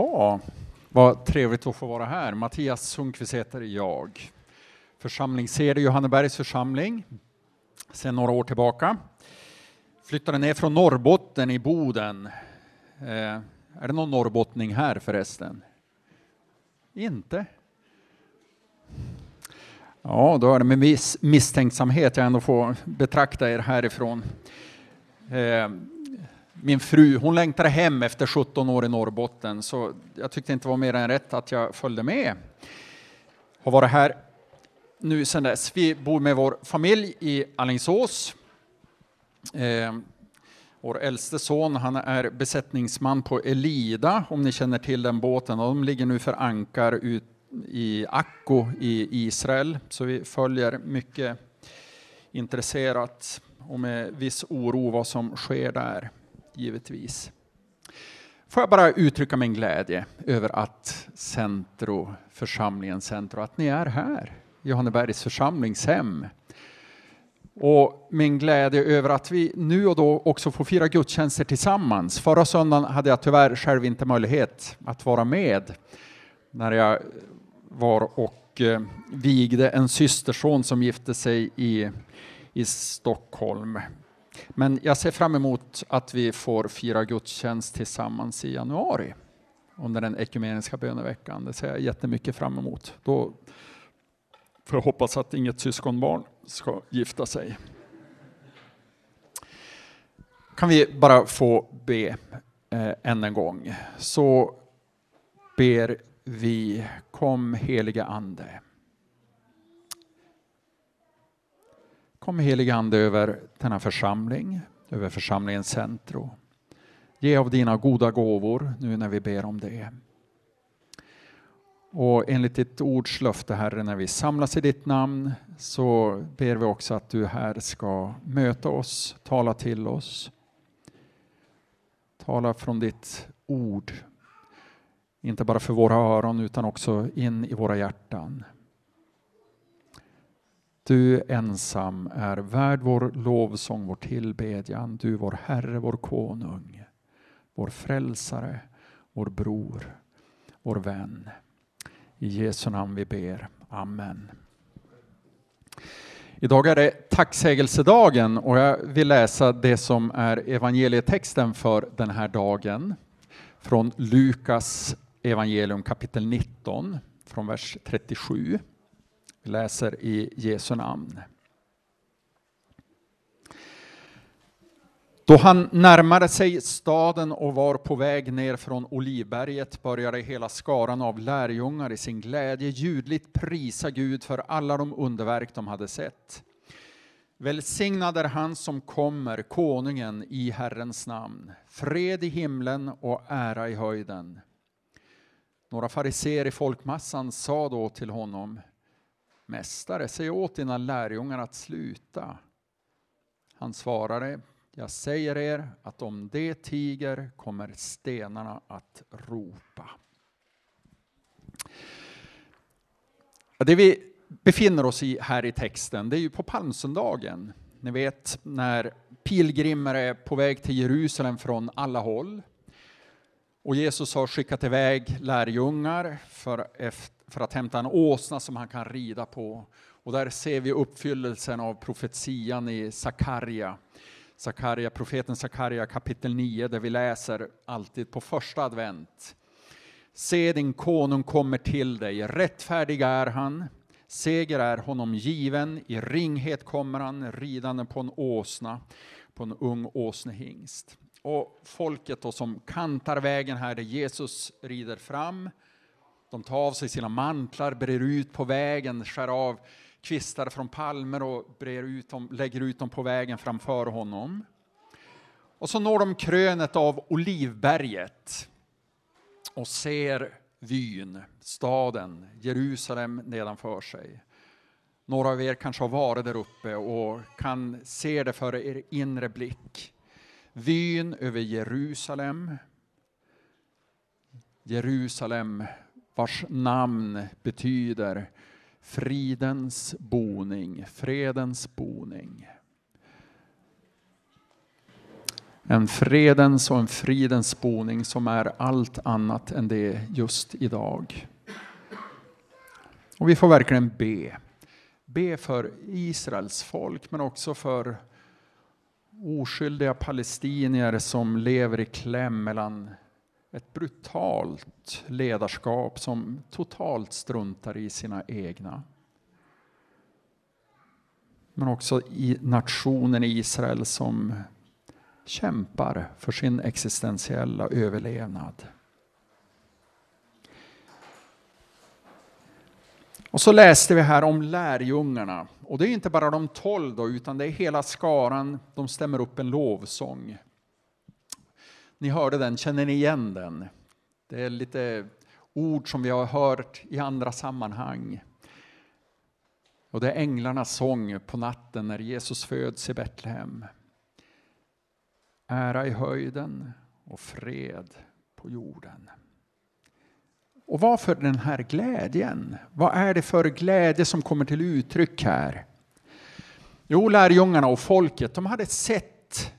Jaha, vad trevligt att få vara här. Mattias Sundqvist heter jag. Församlingsherde i Johannebergs församling sedan några år tillbaka. Flyttade ner från Norrbotten i Boden. Eh, är det någon norrbottning här förresten? Inte? Ja, då är det med viss misstänksamhet jag ändå får betrakta er härifrån. Eh, min fru, hon längtade hem efter 17 år i Norrbotten, så jag tyckte inte det var mer än rätt att jag följde med. Har varit här nu sedan dess. Vi bor med vår familj i Allingsås. Eh, vår äldste son, han är besättningsman på Elida, om ni känner till den båten. De ligger nu för ankar ut i Akko i Israel, så vi följer mycket intresserat och med viss oro vad som sker där givetvis. Får jag bara uttrycka min glädje över att Centro, församlingen Centro, att ni är här, Johannebergs församlingshem. Och min glädje över att vi nu och då också får fira gudstjänster tillsammans. Förra söndagen hade jag tyvärr själv inte möjlighet att vara med när jag var och eh, vigde en systerson som gifte sig i, i Stockholm. Men jag ser fram emot att vi får fira gudstjänst tillsammans i januari under den ekumeniska böneveckan. Det ser jag jättemycket fram emot. Då får jag hoppas att inget syskonbarn ska gifta sig. Kan vi bara få be eh, än en gång. Så ber vi, kom heliga Ande. Kom helige Ande över denna församling, över församlingens centrum. Ge av dina goda gåvor nu när vi ber om det. Och enligt ditt ords löfte, Herre, när vi samlas i ditt namn så ber vi också att du här ska möta oss, tala till oss. Tala från ditt ord, inte bara för våra öron utan också in i våra hjärtan. Du ensam är värd vår lovsång, vår tillbedjan. Du vår Herre, vår konung, vår frälsare, vår bror, vår vän. I Jesu namn vi ber. Amen. Idag är det tacksägelsedagen och jag vill läsa det som är evangelietexten för den här dagen från Lukas evangelium kapitel 19 från vers 37. Vi läser i Jesu namn. Då han närmade sig staden och var på väg ner från Olivberget började hela skaran av lärjungar i sin glädje ljudligt prisa Gud för alla de underverk de hade sett. Välsignad är han som kommer, konungen i Herrens namn. Fred i himlen och ära i höjden. Några fariseer i folkmassan sa då till honom Mästare, säg åt dina lärjungar att sluta. Han svarade, jag säger er att om det tiger kommer stenarna att ropa. Det vi befinner oss i här i texten, det är ju på palmsöndagen. Ni vet när pilgrimer är på väg till Jerusalem från alla håll. Och Jesus har skickat iväg lärjungar för, för att hämta en åsna som han kan rida på. Och där ser vi uppfyllelsen av profetian i Sakarja. Sakarja, profeten Sakarja kapitel 9 där vi läser alltid på första advent. Se din konung kommer till dig, rättfärdig är han, seger är honom given, i ringhet kommer han ridande på en åsna, på en ung åsnehingst. Och folket då som kantar vägen här där Jesus rider fram, de tar av sig sina mantlar, brer ut på vägen, skär av kvistar från palmer och brer ut dem, lägger ut dem på vägen framför honom. Och så når de krönet av Olivberget och ser vyn, staden, Jerusalem nedanför sig. Några av er kanske har varit där uppe och kan se det för er inre blick. Vyn över Jerusalem. Jerusalem vars namn betyder fridens boning, fredens boning. En fredens och en fridens boning som är allt annat än det just idag. Och vi får verkligen be. Be för Israels folk men också för oskyldiga palestinier som lever i kläm mellan ett brutalt ledarskap som totalt struntar i sina egna. Men också i nationen Israel som kämpar för sin existentiella överlevnad. Och så läste vi här om lärjungarna. Och det är inte bara de tolv då, utan det är hela skaran. De stämmer upp en lovsång. Ni hörde den, känner ni igen den? Det är lite ord som vi har hört i andra sammanhang. Och det är änglarnas sång på natten när Jesus föds i Betlehem. Ära i höjden och fred på jorden. Och varför den här glädjen? Vad är det för glädje som kommer till uttryck här? Jo, lärjungarna och folket, de hade sett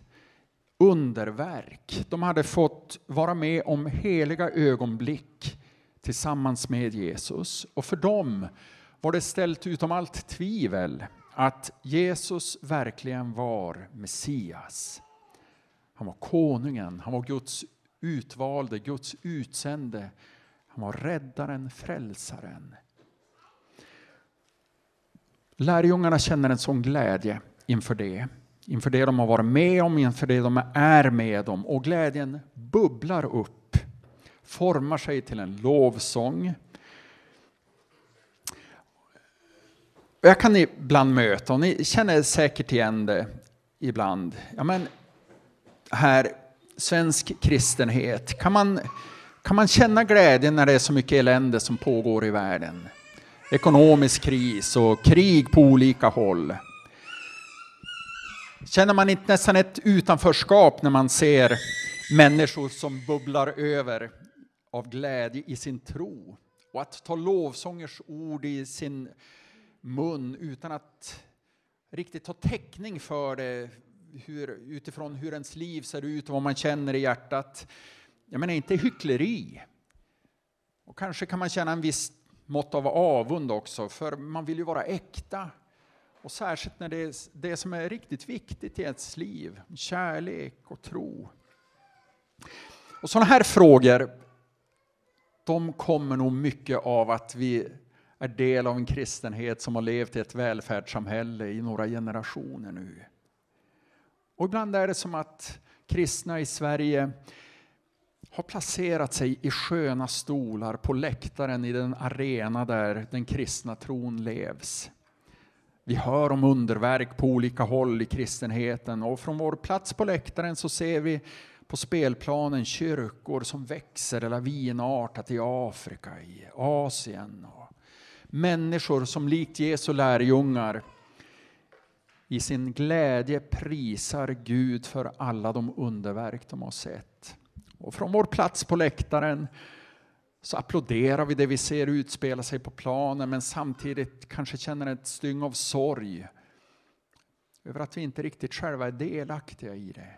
underverk. De hade fått vara med om heliga ögonblick tillsammans med Jesus. Och för dem var det ställt utom allt tvivel att Jesus verkligen var Messias. Han var konungen, han var Guds utvalde, Guds utsände. Han var räddaren, frälsaren. Lärjungarna känner en sån glädje inför det. Inför det de har varit med om, inför det de är med om. Och glädjen bubblar upp, formar sig till en lovsång. Jag kan ibland möta, och ni känner säkert igen det ibland, ja men här, svensk kristenhet, kan man, kan man känna glädje när det är så mycket elände som pågår i världen? Ekonomisk kris och krig på olika håll. Känner man inte nästan ett utanförskap när man ser människor som bubblar över av glädje i sin tro? Och att ta lovsångers ord i sin mun utan att riktigt ha täckning för det hur, utifrån hur ens liv ser ut och vad man känner i hjärtat. Jag menar inte hyckleri. Och kanske kan man känna en viss mått av avund också, för man vill ju vara äkta. Och särskilt när det är det som är riktigt viktigt i ens liv, kärlek och tro. Och sådana här frågor, de kommer nog mycket av att vi är del av en kristenhet som har levt i ett välfärdssamhälle i några generationer nu. Och ibland är det som att kristna i Sverige har placerat sig i sköna stolar på läktaren i den arena där den kristna tron levs. Vi hör om underverk på olika håll i kristenheten och från vår plats på läktaren så ser vi på spelplanen kyrkor som växer lavinartat i Afrika, i Asien. Och människor som likt Jesu lärjungar i sin glädje prisar Gud för alla de underverk de har sett. Och från vår plats på läktaren så applåderar vi det vi ser utspela sig på planen men samtidigt kanske känner ett styng av sorg över att vi inte riktigt själva är delaktiga i det.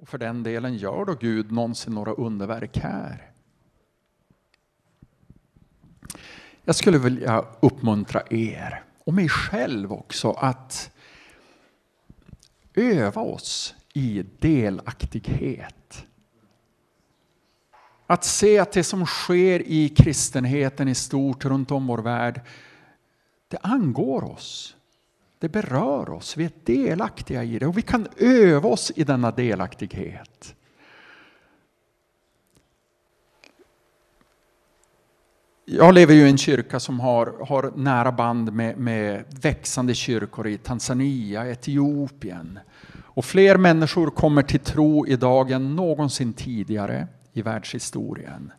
Och för den delen, gör då Gud någonsin några underverk här? Jag skulle vilja uppmuntra er och mig själv också att öva oss i delaktighet. Att se att det som sker i kristenheten i stort runt om vår värld, det angår oss. Det berör oss, vi är delaktiga i det och vi kan öva oss i denna delaktighet. Jag lever ju i en kyrka som har, har nära band med, med växande kyrkor i Tanzania, Etiopien. Och fler människor kommer till tro idag än någonsin tidigare i världshistorien.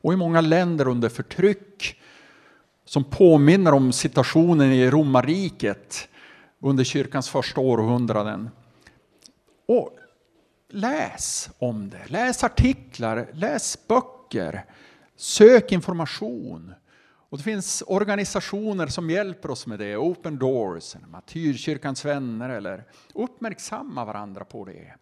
Och i många länder under förtryck som påminner om situationen i romarriket under kyrkans första århundraden. Och läs om det, läs artiklar, läs böcker Sök information Och det finns organisationer som hjälper oss med det, Open Doors, Martyrkyrkans vänner eller uppmärksamma varandra på det.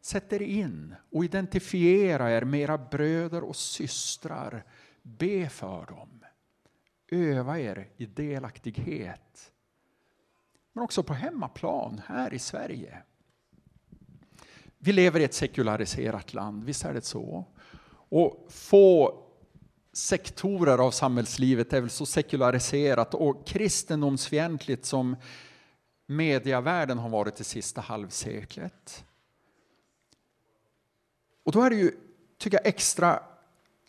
Sätt er in och identifiera er med era bröder och systrar. Be för dem. Öva er i delaktighet. Men också på hemmaplan, här i Sverige. Vi lever i ett sekulariserat land, visst är det så? Och få sektorer av samhällslivet är väl så sekulariserat och kristendomsfientligt som mediavärlden har varit det sista halvseklet. Och då är det ju, tycker jag, extra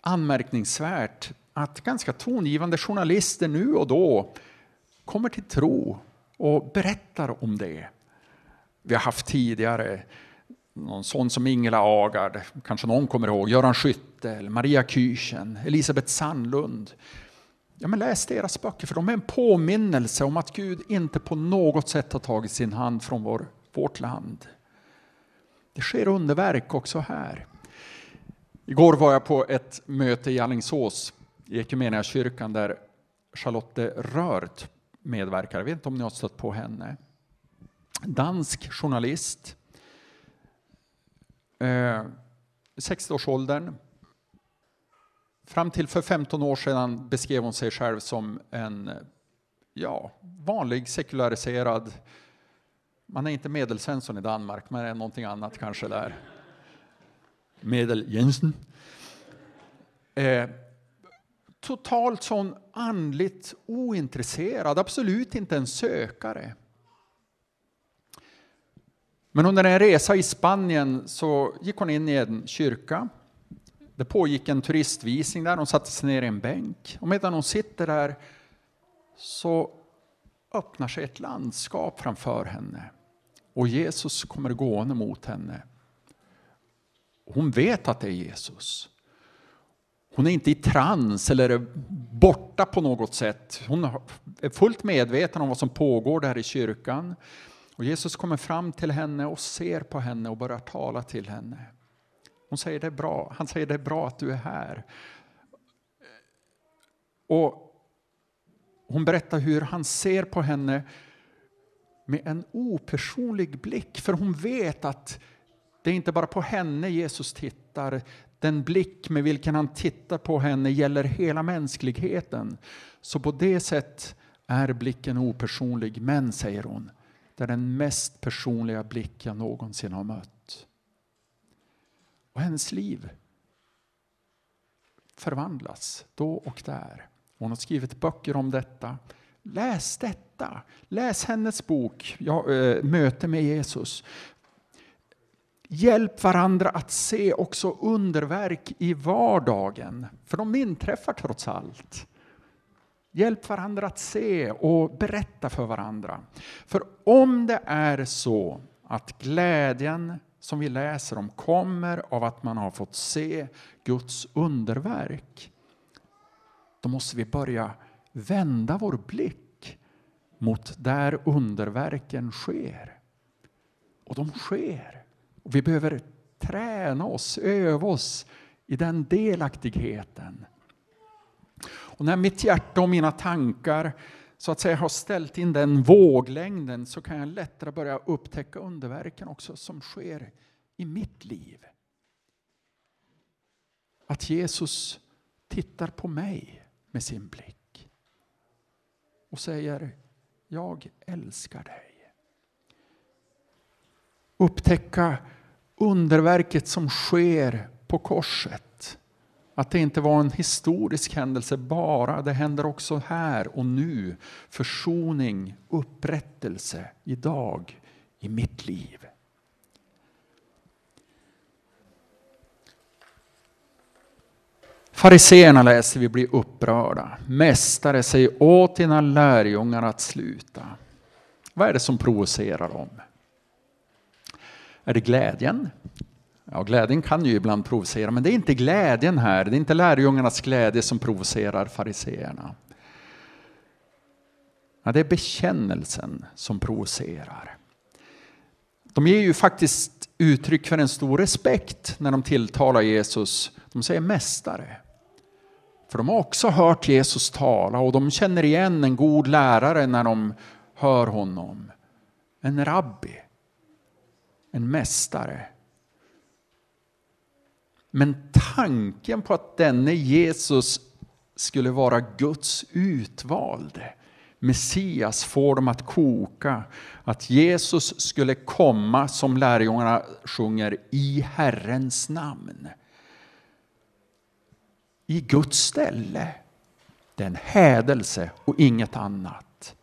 anmärkningsvärt att ganska tongivande journalister nu och då kommer till tro och berättar om det. Vi har haft tidigare någon sån som Ingela Agard, kanske någon kommer ihåg, Göran Skytte, Maria Kyrchen, Elisabeth Sandlund. Ja, men läs deras böcker, för de är en påminnelse om att Gud inte på något sätt har tagit sin hand från vår, vårt land. Det sker underverk också här. Igår var jag på ett möte i Allingsås i kyrkan där Charlotte Rört medverkar. Jag vet inte om ni har stött på henne. Dansk journalist. Eh, 60-årsåldern. Fram till för 15 år sedan beskrev hon sig själv som en ja, vanlig sekulariserad man är inte Medelsvensson i Danmark, men är någonting annat kanske där. Medel Jensen. Eh, totalt sån andligt ointresserad, absolut inte en sökare. Men under en resa i Spanien så gick hon in i en kyrka. Det pågick en turistvisning där, hon satte sig ner i en bänk. Och medan hon sitter där så öppnar sig ett landskap framför henne. Och Jesus kommer gående mot henne. Hon vet att det är Jesus. Hon är inte i trans eller borta på något sätt. Hon är fullt medveten om vad som pågår där i kyrkan. Och Jesus kommer fram till henne och ser på henne och börjar tala till henne. Hon säger det är bra. Han säger det är bra att du är här. Och hon berättar hur han ser på henne med en opersonlig blick, för hon vet att det är inte bara på henne Jesus tittar. Den blick med vilken han tittar på henne gäller hela mänskligheten. Så på det sätt är blicken opersonlig. Men, säger hon, det är den mest personliga blick jag någonsin har mött. Och hennes liv förvandlas då och där. Hon har skrivit böcker om detta. Läs detta. Läs hennes bok ja, äh, Möte med Jesus. Hjälp varandra att se också underverk i vardagen, för de inträffar trots allt. Hjälp varandra att se och berätta för varandra. För om det är så att glädjen som vi läser om kommer av att man har fått se Guds underverk, då måste vi börja vända vår blick mot där underverken sker. Och de sker. Och vi behöver träna oss, öva oss i den delaktigheten. Och när mitt hjärta och mina tankar så att säga har ställt in den våglängden så kan jag lättare börja upptäcka underverken också som sker i mitt liv. Att Jesus tittar på mig med sin blick och säger jag älskar dig. Upptäcka underverket som sker på korset. Att det inte var en historisk händelse bara, det händer också här och nu. Försoning, upprättelse idag i mitt liv. Fariseerna läser vi blir upprörda. Mästare, säg åt dina lärjungar att sluta. Vad är det som provocerar dem? Är det glädjen? Ja, glädjen kan ju ibland provocera, men det är inte glädjen här. Det är inte lärjungarnas glädje som provocerar fariseerna. Ja, det är bekännelsen som provocerar. De ger ju faktiskt uttryck för en stor respekt när de tilltalar Jesus. De säger mästare. För de har också hört Jesus tala och de känner igen en god lärare när de hör honom. En rabbi. En mästare. Men tanken på att denne Jesus skulle vara Guds utvalde Messias får dem att koka. Att Jesus skulle komma, som lärjungarna sjunger, i Herrens namn. I Guds ställe. Det är en hädelse och inget annat.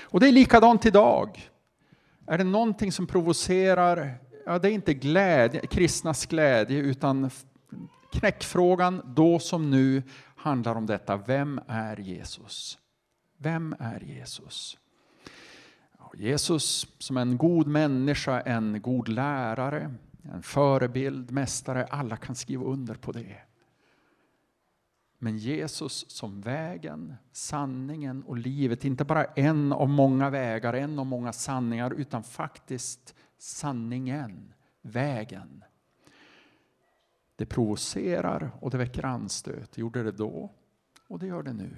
Och det är likadant idag. Är det någonting som provocerar, ja det är inte glädje, kristnas glädje utan knäckfrågan då som nu handlar om detta. Vem är Jesus? Vem är Jesus? Jesus som en god människa, en god lärare, en förebild, mästare. Alla kan skriva under på det. Men Jesus som vägen, sanningen och livet. Inte bara en av många vägar, en av många sanningar, utan faktiskt sanningen, vägen. Det provocerar och det väcker anstöt. Det gjorde det då och det gör det nu.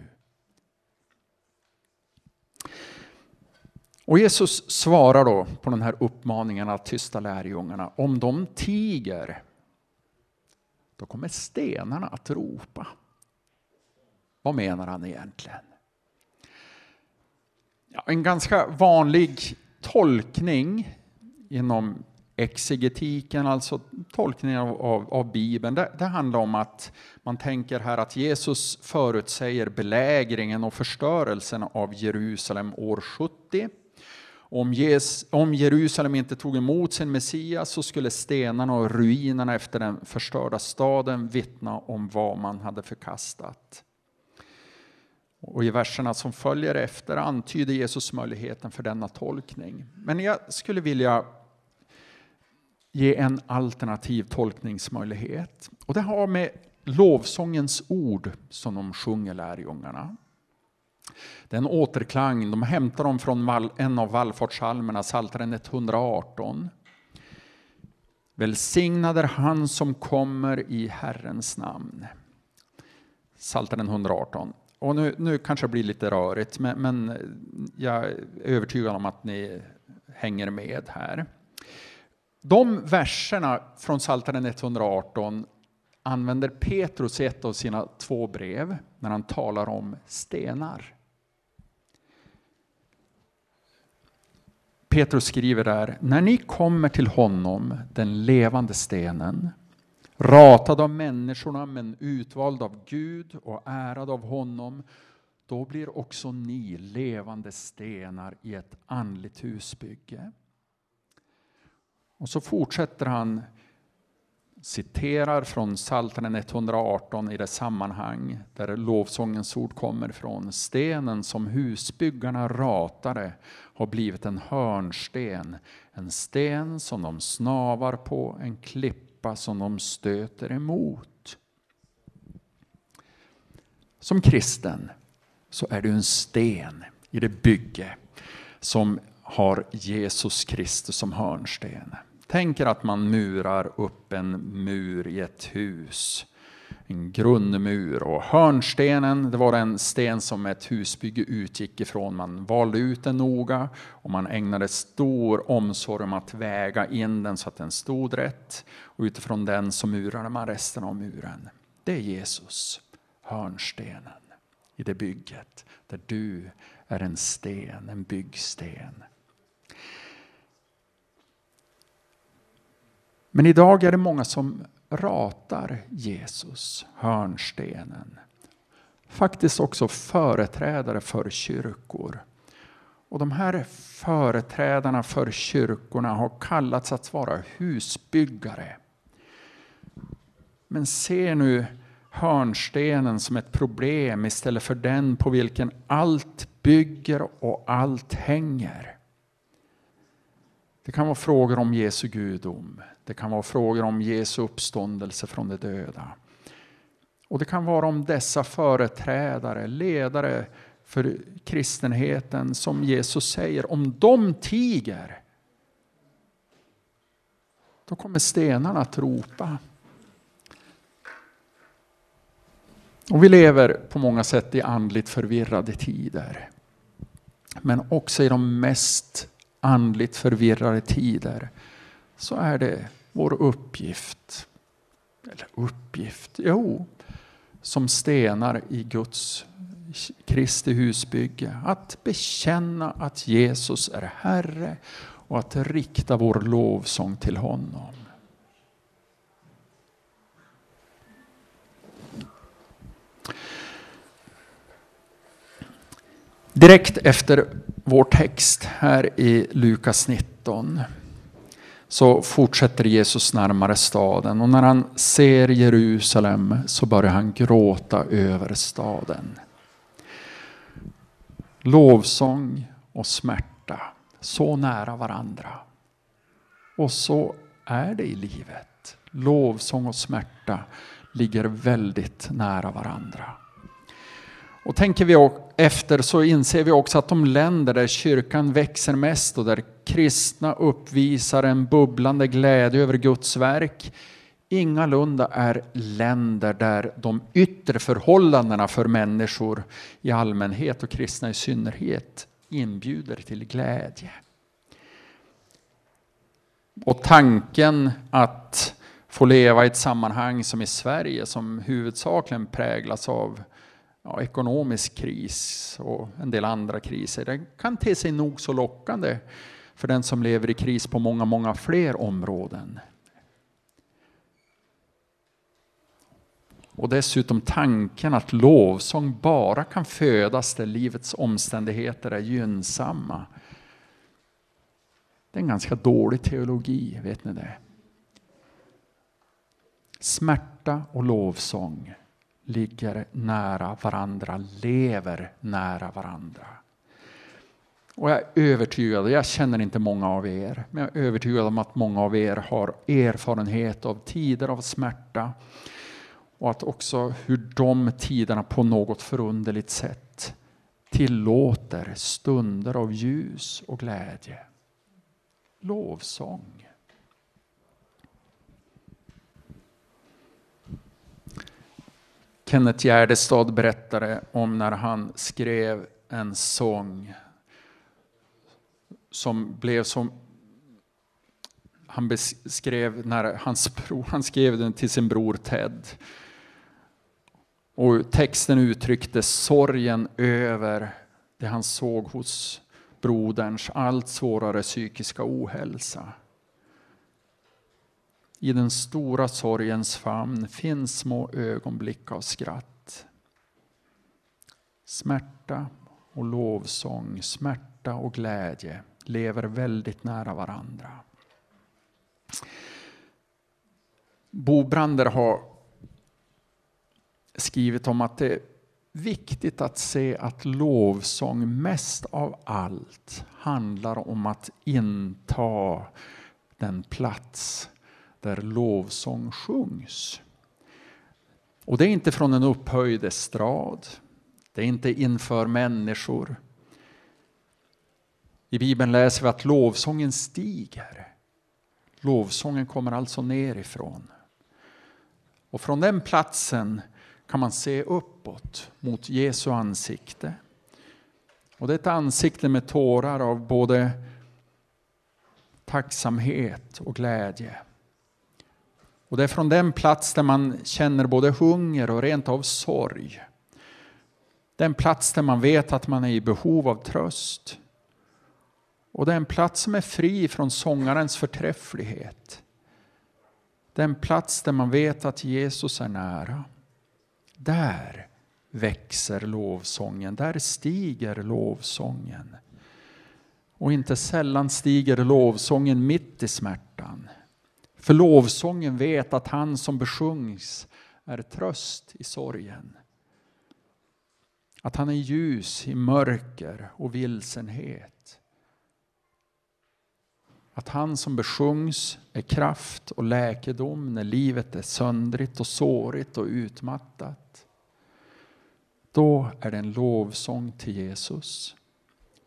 Och Jesus svarar då på den här uppmaningen att tysta lärjungarna. Om de tiger, då kommer stenarna att ropa. Vad menar han egentligen? Ja, en ganska vanlig tolkning inom exegetiken, alltså tolkningen av, av, av Bibeln, det, det, handlar om att man tänker här att Jesus förutsäger belägringen och förstörelsen av Jerusalem år 70. Om, Jes, om Jerusalem inte tog emot sin Messias så skulle stenarna och ruinerna efter den förstörda staden vittna om vad man hade förkastat. Och I verserna som följer efter antyder Jesus möjligheten för denna tolkning. Men jag skulle vilja ge en alternativ tolkningsmöjlighet. Och det har med lovsångens ord som de sjunger lärjungarna. Det är en återklang, de hämtar dem från en av vallfartssalmerna, Psaltaren 118. Välsignad är han som kommer i Herrens namn. Psaltaren 118. Och nu, nu kanske det blir lite rörigt, men, men jag är övertygad om att ni hänger med här. De verserna från Psaltaren 118 använder Petrus i ett av sina två brev när han talar om stenar. Petrus skriver där, när ni kommer till honom, den levande stenen, ratad av människorna men utvald av Gud och ärad av honom, då blir också ni levande stenar i ett andligt husbygge. Och så fortsätter han citerar från Psaltaren 118 i det sammanhang där lovsångens ord kommer ifrån. Stenen som husbyggarna ratade har blivit en hörnsten, en sten som de snavar på, en klippa som de stöter emot. Som kristen så är du en sten i det bygge som har Jesus Kristus som hörnsten. Tänk er att man murar upp en mur i ett hus. En grundmur och hörnstenen, det var en sten som ett husbygge utgick ifrån. Man valde ut den noga och man ägnade stor omsorg om att väga in den så att den stod rätt. Och utifrån den så murade man resten av muren. Det är Jesus, hörnstenen i det bygget där du är en sten, en byggsten. Men idag är det många som ratar Jesus, hörnstenen. Faktiskt också företrädare för kyrkor. Och de här företrädarna för kyrkorna har kallats att vara husbyggare. Men se nu hörnstenen som ett problem istället för den på vilken allt bygger och allt hänger. Det kan vara frågor om Jesu gudom. Det kan vara frågor om Jesu uppståndelse från de döda. Och det kan vara om dessa företrädare, ledare för kristenheten som Jesus säger, om de tiger då kommer stenarna att ropa. Och vi lever på många sätt i andligt förvirrade tider. Men också i de mest andligt förvirrade tider så är det vår uppgift, eller uppgift, jo, som stenar i Guds Kristi husbygge, att bekänna att Jesus är Herre och att rikta vår lovsång till honom. Direkt efter vår text här i Lukas 19 så fortsätter Jesus närmare staden och när han ser Jerusalem så börjar han gråta över staden. Lovsång och smärta, så nära varandra. Och så är det i livet. Lovsång och smärta ligger väldigt nära varandra. Och tänker vi efter så inser vi också att de länder där kyrkan växer mest och där kristna uppvisar en bubblande glädje över Guds verk ingalunda är länder där de yttre förhållandena för människor i allmänhet och kristna i synnerhet inbjuder till glädje. Och tanken att få leva i ett sammanhang som i Sverige som huvudsakligen präglas av ja, ekonomisk kris och en del andra kriser. Det kan te sig nog så lockande för den som lever i kris på många, många fler områden. Och dessutom tanken att lovsång bara kan födas där livets omständigheter är gynnsamma. Det är en ganska dålig teologi, vet ni det? Smärta och lovsång ligger nära varandra, lever nära varandra. Och jag är övertygad, jag känner inte många av er, men jag är övertygad om att många av er har erfarenhet av tider av smärta och att också hur de tiderna på något förunderligt sätt tillåter stunder av ljus och glädje. Lovsång. Kenneth Gärdestad berättade om när han skrev en sång som blev som han beskrev när hans bror, han skrev den till sin bror Ted. Och texten uttryckte sorgen över det han såg hos broderns allt svårare psykiska ohälsa. I den stora sorgens famn finns små ögonblick av skratt. Smärta och lovsång, smärta och glädje lever väldigt nära varandra. Bo Brander har skrivit om att det är viktigt att se att lovsång mest av allt handlar om att inta den plats där lovsång sjungs. Och det är inte från en upphöjd estrad. Det är inte inför människor. I Bibeln läser vi att lovsången stiger. Lovsången kommer alltså nerifrån. Och från den platsen kan man se uppåt mot Jesu ansikte. Och det är ett ansikte med tårar av både tacksamhet och glädje. Och det är från den plats där man känner både hunger och rent av sorg. Den plats där man vet att man är i behov av tröst. Och det är en plats som är fri från sångarens förträfflighet. den plats där man vet att Jesus är nära. Där växer lovsången, där stiger lovsången. Och inte sällan stiger lovsången mitt i smärtan. För lovsången vet att han som besjungs är tröst i sorgen. Att han är ljus i mörker och vilsenhet. Att han som besjungs är kraft och läkedom när livet är söndrigt och sårigt och utmattat. Då är det en lovsång till Jesus.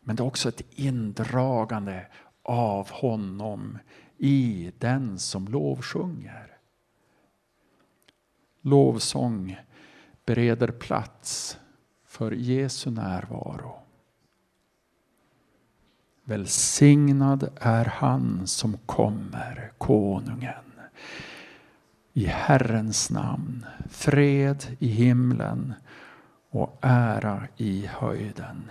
Men det är också ett indragande av honom i den som lovsjunger. Lovsång bereder plats för Jesu närvaro. Välsignad är han som kommer, konungen. I Herrens namn, fred i himlen och ära i höjden.